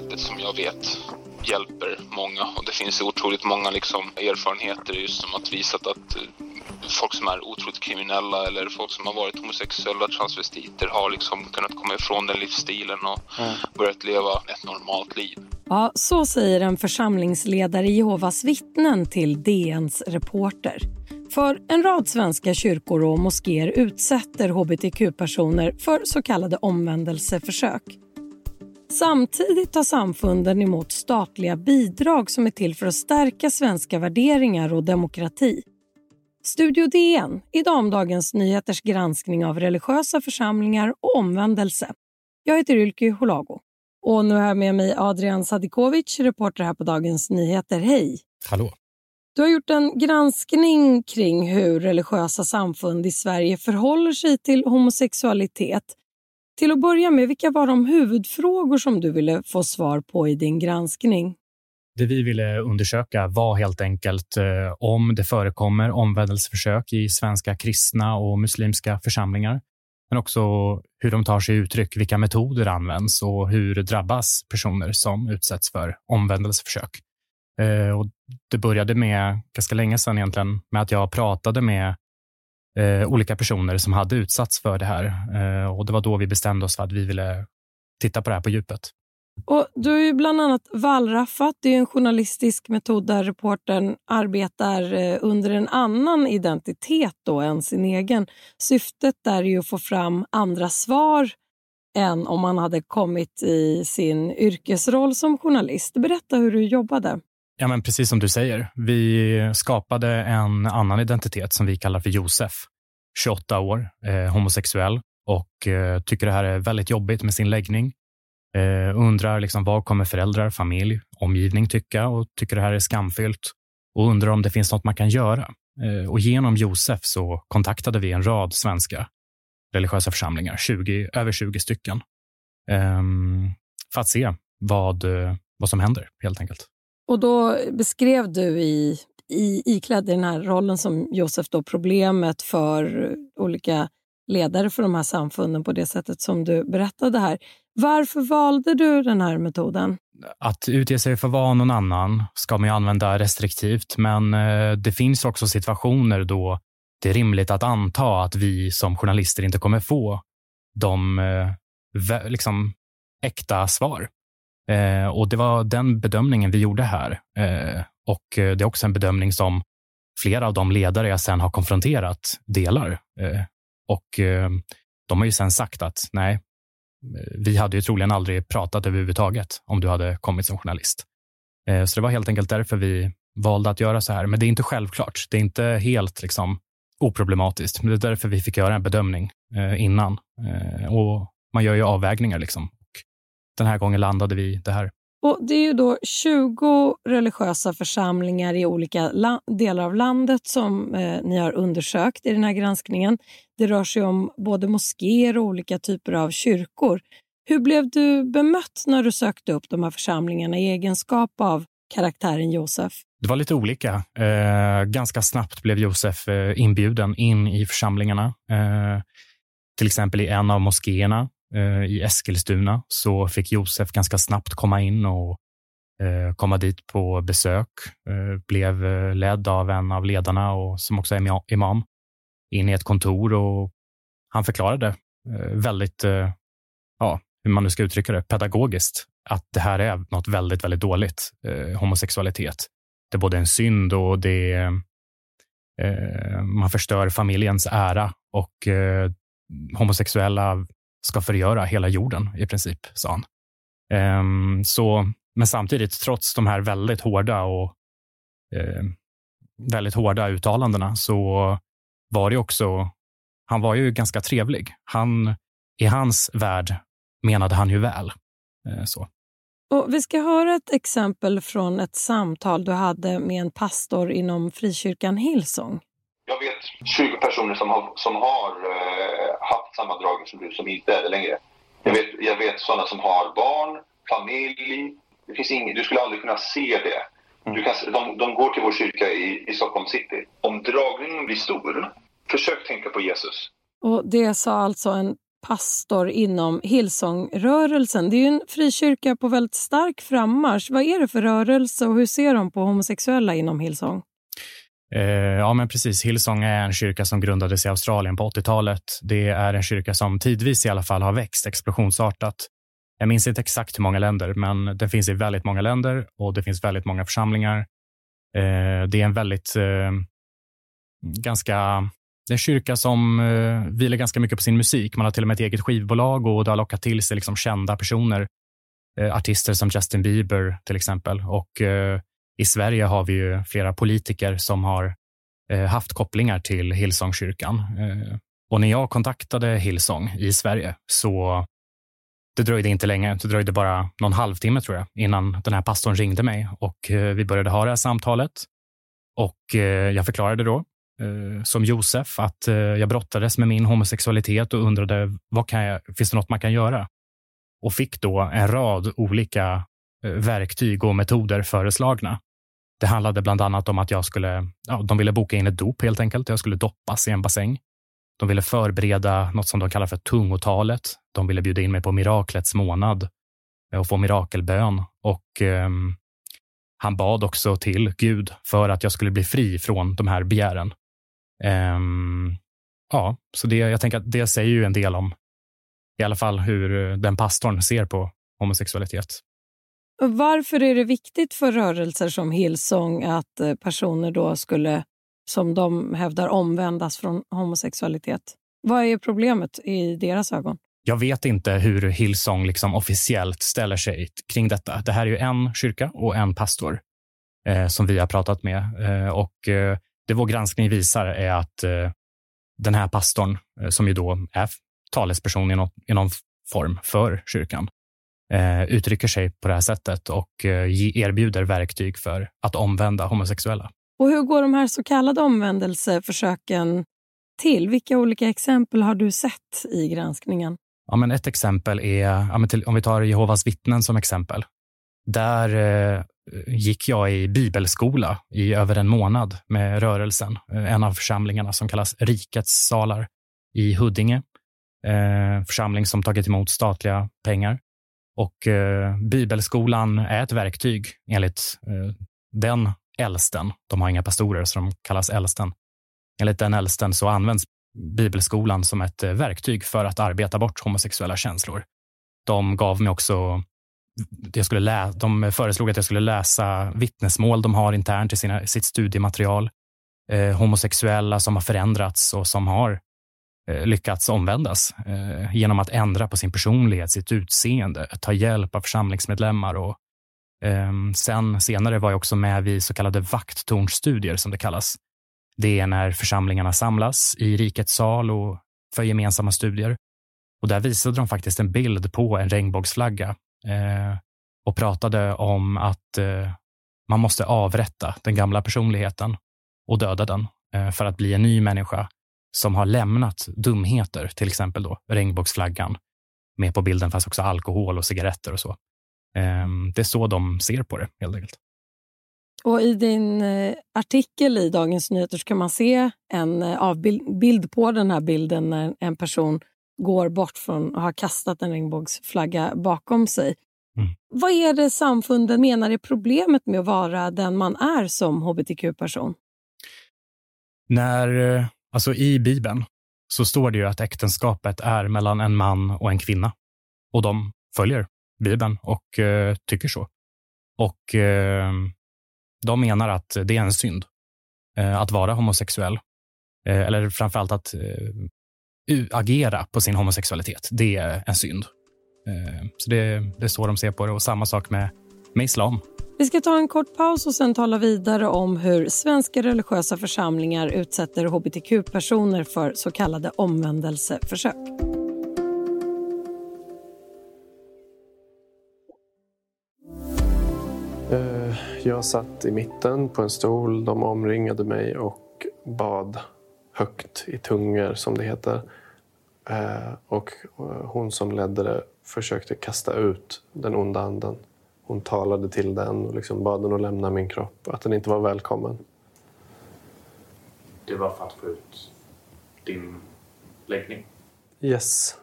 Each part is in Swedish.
sättet som jag vet hjälper många och det finns otroligt många liksom erfarenheter just som att visat att eh, folk som är otroligt kriminella eller folk som har varit homosexuella, transvestiter har liksom kunnat komma ifrån den livsstilen och mm. börjat leva ett normalt liv. Ja, så säger en församlingsledare i Jehovas vittnen till DNs reporter. För en rad svenska kyrkor och moskéer utsätter hbtq-personer för så kallade omvändelseförsök. Samtidigt tar samfunden emot statliga bidrag som är till för att stärka svenska värderingar och demokrati. Studio DN, idag om Dagens Nyheters granskning av religiösa församlingar och omvändelse. Jag heter Ylke Holago. Och nu har jag med mig Adrian Sadikovic, reporter här på Dagens Nyheter. Hej! Hallå! Du har gjort en granskning kring hur religiösa samfund i Sverige förhåller sig till homosexualitet. Till att börja med, vilka var de huvudfrågor som du ville få svar på i din granskning? Det vi ville undersöka var helt enkelt eh, om det förekommer omvändelseförsök i svenska kristna och muslimska församlingar, men också hur de tar sig uttryck, vilka metoder används och hur drabbas personer som utsätts för omvändelseförsök. Eh, och det började med, ganska länge sedan egentligen, med att jag pratade med eh, olika personer som hade utsatts för det här. Eh, och Det var då vi bestämde oss för att vi ville titta på det här på djupet. Och du har ju bland annat wallraffat. Det är en journalistisk metod där reportern arbetar eh, under en annan identitet då än sin egen. Syftet är ju att få fram andra svar än om man hade kommit i sin yrkesroll som journalist. Berätta hur du jobbade. Ja, men precis som du säger. Vi skapade en annan identitet som vi kallar för Josef. 28 år, eh, homosexuell och eh, tycker det här är väldigt jobbigt med sin läggning. Eh, undrar liksom, vad kommer föräldrar, familj, omgivning tycka och tycker det här är skamfyllt och undrar om det finns något man kan göra. Eh, och genom Josef så kontaktade vi en rad svenska religiösa församlingar, 20, över 20 stycken, ehm, för att se vad, eh, vad som händer helt enkelt. Och då beskrev du i, i iklädd i den här rollen som Josef då problemet för olika ledare för de här samfunden på det sättet som du berättade här. Varför valde du den här metoden? Att utge sig för att vara någon annan ska man ju använda restriktivt, men eh, det finns också situationer då det är rimligt att anta att vi som journalister inte kommer få de eh, liksom, äkta svar. Eh, och Det var den bedömningen vi gjorde här. Eh, och eh, Det är också en bedömning som flera av de ledare jag sen har konfronterat delar. Eh, och De har ju sen sagt att nej, vi hade ju troligen aldrig pratat överhuvudtaget om du hade kommit som journalist. Eh, så det var helt enkelt därför vi valde att göra så här. Men det är inte självklart. Det är inte helt liksom, oproblematiskt. Men det är därför vi fick göra en bedömning eh, innan. Eh, och man gör ju avvägningar. Liksom. Den här gången landade vi det här. Och Det är ju då 20 religiösa församlingar i olika delar av landet som eh, ni har undersökt i den här granskningen. Det rör sig om både moskéer och olika typer av kyrkor. Hur blev du bemött när du sökte upp de här församlingarna i egenskap av karaktären Josef? Det var lite olika. Eh, ganska snabbt blev Josef eh, inbjuden in i församlingarna. Eh, till exempel i en av moskéerna Eh, i Eskilstuna så fick Josef ganska snabbt komma in och eh, komma dit på besök. Eh, blev ledd av en av ledarna och som också är imam in i ett kontor och han förklarade väldigt, ja, hur man nu ska uttrycka det, pedagogiskt att det här är något väldigt, väldigt dåligt, homosexualitet. Det är både en synd och det är, man förstör familjens ära och homosexuella ska förgöra hela jorden i princip, sa han. Um, så, men samtidigt, trots de här väldigt hårda och uh, väldigt hårda uttalandena så var det också, han var ju ganska trevlig. Han, I hans värld menade han ju väl. Uh, så. Och vi ska höra ett exempel från ett samtal du hade med en pastor inom frikyrkan Hillsong. Jag vet 20 personer som har, som har haft samma drag som du som inte är det längre. Jag vet, jag vet sådana som har barn, familj. Det finns ingen, du skulle aldrig kunna se det. Du kan, de, de går till vår kyrka i, i Stockholm city. Om dragningen blir stor, försök tänka på Jesus. Och Det sa alltså en pastor inom Hillsongrörelsen. Det är en frikyrka på väldigt stark frammarsch. Vad är det för rörelse och hur ser de på homosexuella inom Hillsong? Eh, ja, men precis. Hillsong är en kyrka som grundades i Australien på 80-talet. Det är en kyrka som tidvis i alla fall har växt explosionsartat. Jag minns inte exakt hur många länder, men den finns i väldigt många länder och det finns väldigt många församlingar. Eh, det är en väldigt eh, ganska det är en kyrka som eh, vilar ganska mycket på sin musik. Man har till och med ett eget skivbolag och det har lockat till sig liksom kända personer. Eh, artister som Justin Bieber till exempel. Och eh, i Sverige har vi ju flera politiker som har eh, haft kopplingar till Hillsongkyrkan. Eh, och när jag kontaktade Hillsong i Sverige så det dröjde inte länge. Det dröjde bara någon halvtimme tror jag innan den här pastorn ringde mig och eh, vi började ha det här samtalet. Och eh, jag förklarade då eh, som Josef att jag brottades med min homosexualitet och undrade vad kan jag, finns det något man kan göra? Och fick då en rad olika verktyg och metoder föreslagna. Det handlade bland annat om att jag skulle, ja, de ville boka in ett dop helt enkelt. Jag skulle doppas i en bassäng. De ville förbereda något som de kallar för tungotalet. De ville bjuda in mig på miraklets månad och få mirakelbön. Och eh, han bad också till Gud för att jag skulle bli fri från de här begären. Um, ja, så det, jag tänker att det säger ju en del om i alla fall hur eh, den pastorn ser på homosexualitet. Varför är det viktigt för rörelser som Hillsong att eh, personer då skulle, som de hävdar, omvändas från homosexualitet? Vad är problemet i deras ögon? Jag vet inte hur Hillsong liksom officiellt ställer sig kring detta. Det här är ju en kyrka och en pastor eh, som vi har pratat med. Eh, och eh, det vår granskning visar är att eh, den här pastorn, eh, som ju då är talesperson i, någon, i någon form för kyrkan, eh, uttrycker sig på det här sättet och eh, erbjuder verktyg för att omvända homosexuella. Och hur går de här så kallade omvändelseförsöken till? Vilka olika exempel har du sett i granskningen? Ja, men ett exempel är, om vi tar Jehovas vittnen som exempel. Där eh, gick jag i bibelskola i över en månad med rörelsen, en av församlingarna som kallas Rikets salar i Huddinge. Församling som tagit emot statliga pengar. Och eh, bibelskolan är ett verktyg enligt eh, den äldsten. De har inga pastorer, så de kallas äldsten. Enligt den äldsten så används bibelskolan som ett eh, verktyg för att arbeta bort homosexuella känslor. De gav mig också jag skulle lä de föreslog att jag skulle läsa vittnesmål de har internt i sina, sitt studiematerial. Eh, homosexuella som har förändrats och som har eh, Eh, lyckats omvändas eh, genom att ändra på sin personlighet, sitt utseende, ta hjälp av församlingsmedlemmar. Och, ehm, sen senare var jag också med vid så kallade vakttornstudier som det kallas. Det är när församlingarna samlas i rikets sal och för gemensamma studier. Och där visade de faktiskt en bild på en regnbågsflagga eh, och pratade om att man måste avrätta den gamla personligheten och döda den för att bli en ny människa som har lämnat dumheter, till exempel då regnbågsflaggan. Med på bilden fanns också alkohol och cigaretter och så. Ehm, det är så de ser på det helt enkelt. Och I din eh, artikel i Dagens Nyheter kan man se en eh, avbild på den här bilden när en person går bort från att ha kastat en regnbågsflagga bakom sig. Mm. Vad är det samfunden menar är problemet med att vara den man är som hbtq-person? När, eh, alltså I Bibeln så står det ju att äktenskapet är mellan en man och en kvinna. Och de följer Bibeln och eh, tycker så. Och eh, de menar att det är en synd eh, att vara homosexuell. Eh, eller framförallt att eh, agera på sin homosexualitet, det är en synd. Eh, så det, det är så de ser på det och samma sak med, med islam. Vi ska ta en kort paus och sen tala vidare om hur svenska religiösa församlingar utsätter hbtq-personer för så kallade omvändelseförsök. Eh, jag satt i mitten på en stol. De omringade mig och bad högt i tungor, som det heter. Eh, och eh, hon som ledde det försökte kasta ut den onda anden. Hon talade till den och liksom bad den att lämna min kropp, att den inte var välkommen. Det var för att få ut din läggning? Yes.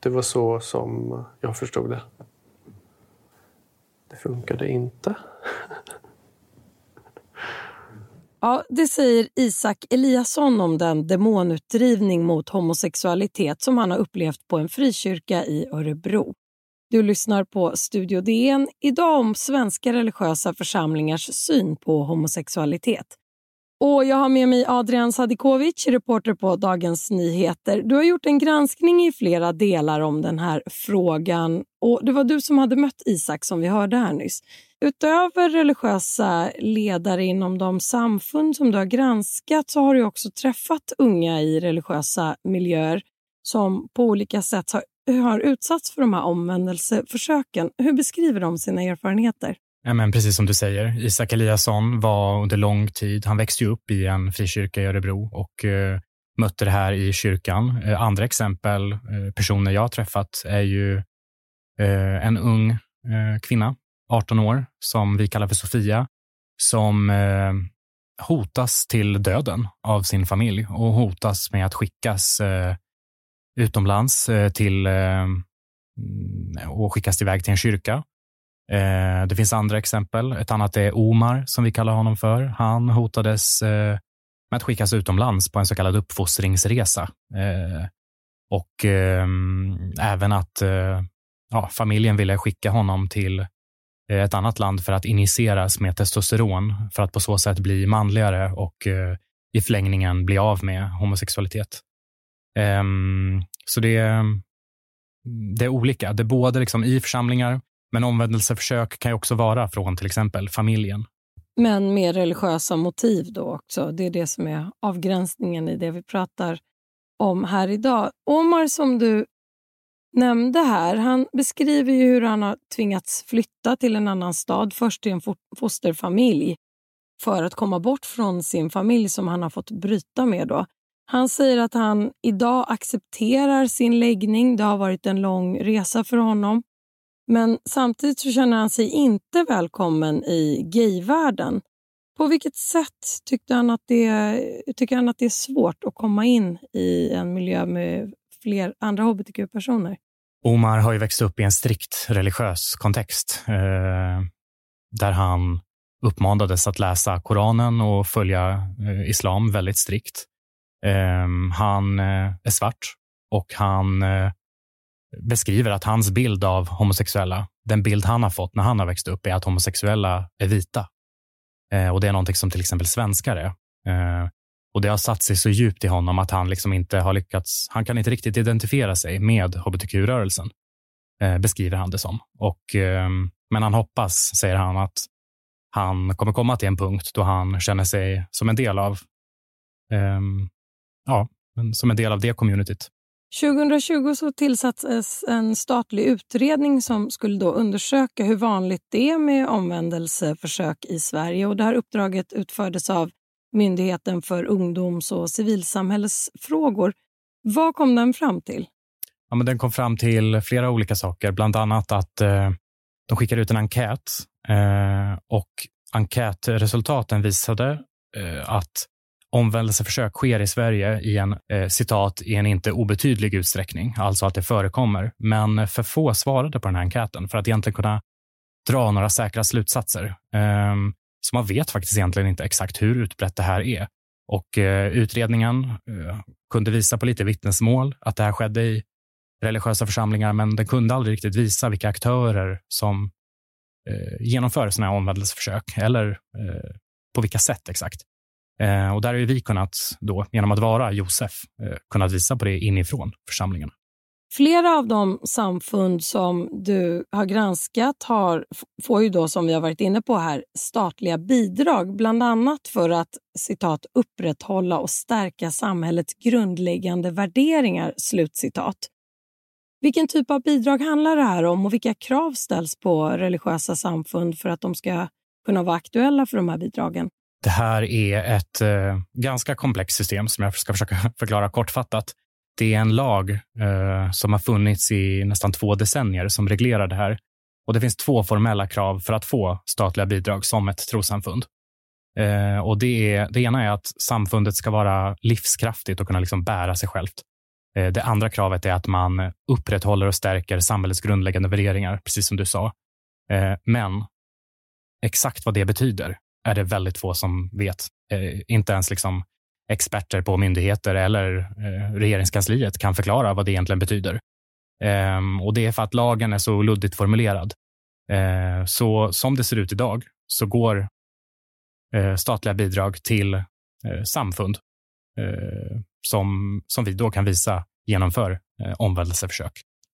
det var så som jag förstod det. Det funkade inte. Ja, det säger Isak Eliasson om den demonutdrivning mot homosexualitet som han har upplevt på en frikyrka i Örebro. Du lyssnar på Studio DN, idag om svenska religiösa församlingars syn på homosexualitet. Och jag har med mig Adrian Sadikovic, reporter på Dagens Nyheter. Du har gjort en granskning i flera delar om den här frågan. Och Det var du som hade mött Isak som vi hörde här nyss. Utöver religiösa ledare inom de samfund som du har granskat så har du också träffat unga i religiösa miljöer som på olika sätt har, har utsatts för de här omvändelseförsöken. Hur beskriver de sina erfarenheter? Ja, men precis som du säger, Isak Eliasson var under lång tid, han växte upp i en frikyrka i Örebro och eh, mötte det här i kyrkan. Eh, andra exempel, eh, personer jag har träffat, är ju eh, en ung eh, kvinna, 18 år, som vi kallar för Sofia, som eh, hotas till döden av sin familj och hotas med att skickas eh, utomlands eh, till eh, mm, och skickas iväg till en kyrka eh, det finns andra exempel. Ett annat är Omar, som vi kallar honom för. Han hotades med att skickas utomlands på en så kallad uppfostringsresa. Och även att ja, familjen ville skicka honom till ett annat land för att injiceras med testosteron för att på så sätt bli manligare och i förlängningen bli av med homosexualitet. Um, så det, det är olika. Det är både liksom i församlingar men omvändelseförsök kan ju också vara från till exempel familjen. Men med religiösa motiv då också. Det är det som är avgränsningen i det vi pratar om här idag. Omar som du nämnde här, han beskriver ju hur han har tvingats flytta till en annan stad, först till en fosterfamilj för att komma bort från sin familj som han har fått bryta med. Då. Han säger att han idag accepterar sin läggning. Det har varit en lång resa för honom. Men samtidigt så känner han sig inte välkommen i gayvärlden. På vilket sätt tyckte han att det, tycker han att det är svårt att komma in i en miljö med fler andra hbtq-personer? Omar har ju växt upp i en strikt religiös kontext eh, där han uppmanades att läsa Koranen och följa eh, islam väldigt strikt. Ehm, han eh, är svart och han eh, beskriver att hans bild av homosexuella, den bild han har fått när han har växt upp, är att homosexuella är vita. Eh, och det är någonting som till exempel svenskar är. Och det har satt sig så djupt i honom att han liksom inte har lyckats, han kan inte riktigt identifiera sig med hbtq-rörelsen, beskriver han det som. Och, ehm, men han hoppas, säger han, att han kommer komma till en punkt då han känner sig som en del av, ehm, ja, som en del av det communityt. 2020 så tillsattes en statlig utredning som skulle då undersöka hur vanligt det är med omvändelseförsök i Sverige. Och det här uppdraget utfördes av Myndigheten för ungdoms och civilsamhällesfrågor. Vad kom den fram till? Ja, men den kom fram till flera olika saker, bland annat att eh, de skickade ut en enkät eh, och enkätresultaten visade eh, att omvändelseförsök sker i Sverige i en eh, citat i en inte obetydlig utsträckning, alltså att det förekommer. Men eh, för få svarade på den här enkäten för att egentligen kunna dra några säkra slutsatser. Eh, så man vet faktiskt egentligen inte exakt hur utbrett det här är. Och eh, utredningen eh, kunde visa på lite vittnesmål att det här skedde i religiösa församlingar, men den kunde aldrig riktigt visa vilka aktörer som eh, genomför sådana här omvändelseförsök eller eh, på vilka sätt exakt. Eh, och där har vi kunnat, då, genom att vara Josef, eh, kunnat visa på det inifrån församlingarna. Flera av de samfund som du har granskat har, får ju då, som vi har varit inne på här, statliga bidrag, bland annat för att citat, upprätthålla och stärka samhällets grundläggande värderingar. Slutcitat. Vilken typ av bidrag handlar det här om och vilka krav ställs på religiösa samfund för att de ska kunna vara aktuella för de här bidragen? Det här är ett eh, ganska komplext system som jag ska försöka förklara kortfattat. Det är en lag eh, som har funnits i nästan två decennier som reglerar det här. Och Det finns två formella krav för att få statliga bidrag som ett trossamfund. Eh, och det, är, det ena är att samfundet ska vara livskraftigt och kunna liksom bära sig självt. Eh, det andra kravet är att man upprätthåller och stärker samhällets grundläggande värderingar, precis som du sa. Eh, men exakt vad det betyder är det väldigt få som vet. Eh, inte ens liksom experter på myndigheter eller eh, regeringskansliet kan förklara vad det egentligen betyder. Ehm, och Det är för att lagen är så luddigt formulerad. Eh, så som det ser ut idag så går eh, statliga bidrag till samfund som, som vi då kan visa genomför omvändelseförsök.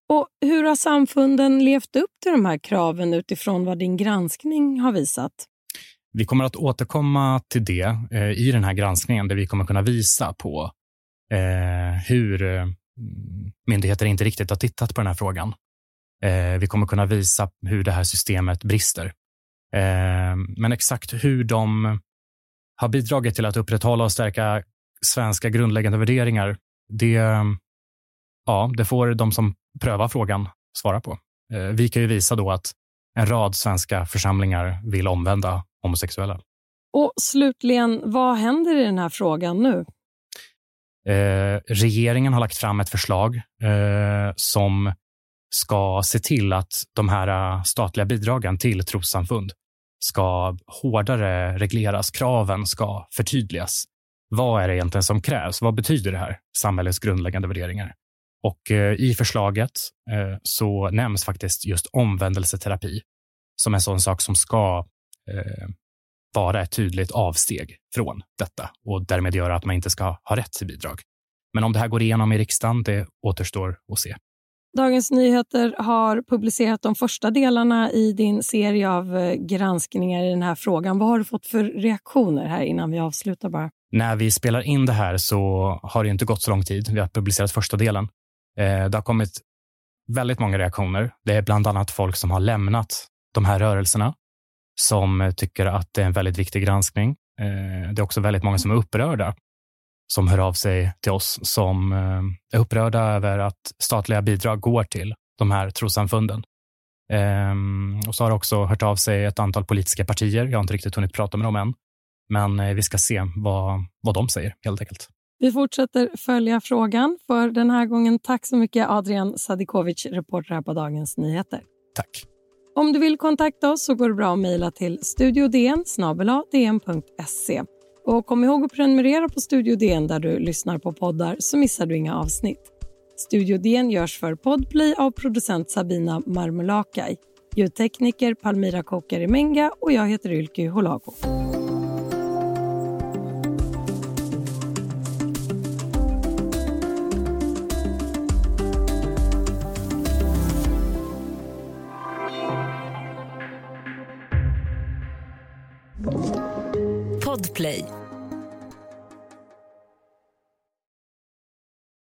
Och hur har samfunden levt upp till de här kraven utifrån vad din granskning har visat? Vi kommer att återkomma till det eh, i den här granskningen där vi kommer kunna visa på eh, hur eh, myndigheter inte riktigt har tittat på den här frågan. Eh, vi kommer kunna visa hur det här systemet brister. Eh, men exakt hur de har bidragit till att upprätthålla och stärka svenska grundläggande värderingar, det, ja, det får de som prövar frågan svara på. Eh, vi kan ju visa då att en rad svenska församlingar vill omvända homosexuella. Och slutligen, vad händer i den här frågan nu? Eh, regeringen har lagt fram ett förslag eh, som ska se till att de här eh, statliga bidragen till trossamfund ska hårdare regleras. Kraven ska förtydligas. Vad är det egentligen som krävs? Vad betyder det här? Samhällets grundläggande värderingar. Och eh, i förslaget eh, så nämns faktiskt just omvändelseterapi som en sån sak som ska eh, vara ett tydligt avsteg från detta och därmed göra att man inte ska ha rätt till bidrag. Men om det här går igenom i riksdagen, det återstår att se. Dagens Nyheter har publicerat de första delarna i din serie av eh, granskningar i den här frågan. Vad har du fått för reaktioner här innan vi avslutar bara? När vi spelar in det här så har det inte gått så lång tid. Vi har publicerat första delen. Eh, det har kommit väldigt många reaktioner. Det är bland annat folk som har lämnat de här rörelserna som tycker att det är en väldigt viktig granskning. Eh, det är också väldigt många som är upprörda som hör av sig till oss som eh, är upprörda över att statliga bidrag går till de här trossamfunden. Och så har också hört av sig ett antal politiska partier. Jag har inte riktigt hunnit prata med dem än, men vi ska se vad, vad de säger helt enkelt. Vi fortsätter följa frågan. För den här gången, tack så mycket Adrian Sadikovic, reporter här på Dagens Nyheter. Tack. Om du vill kontakta oss så går det bra att mejla till studiodn e. Och kom ihåg att prenumerera på Studio DN där du lyssnar på poddar så missar du inga avsnitt. Studio DN görs för Podplay av producent Sabina Marmulakai, ljudtekniker Palmira Kokarimenga och jag heter Ylke Holago. Podplay.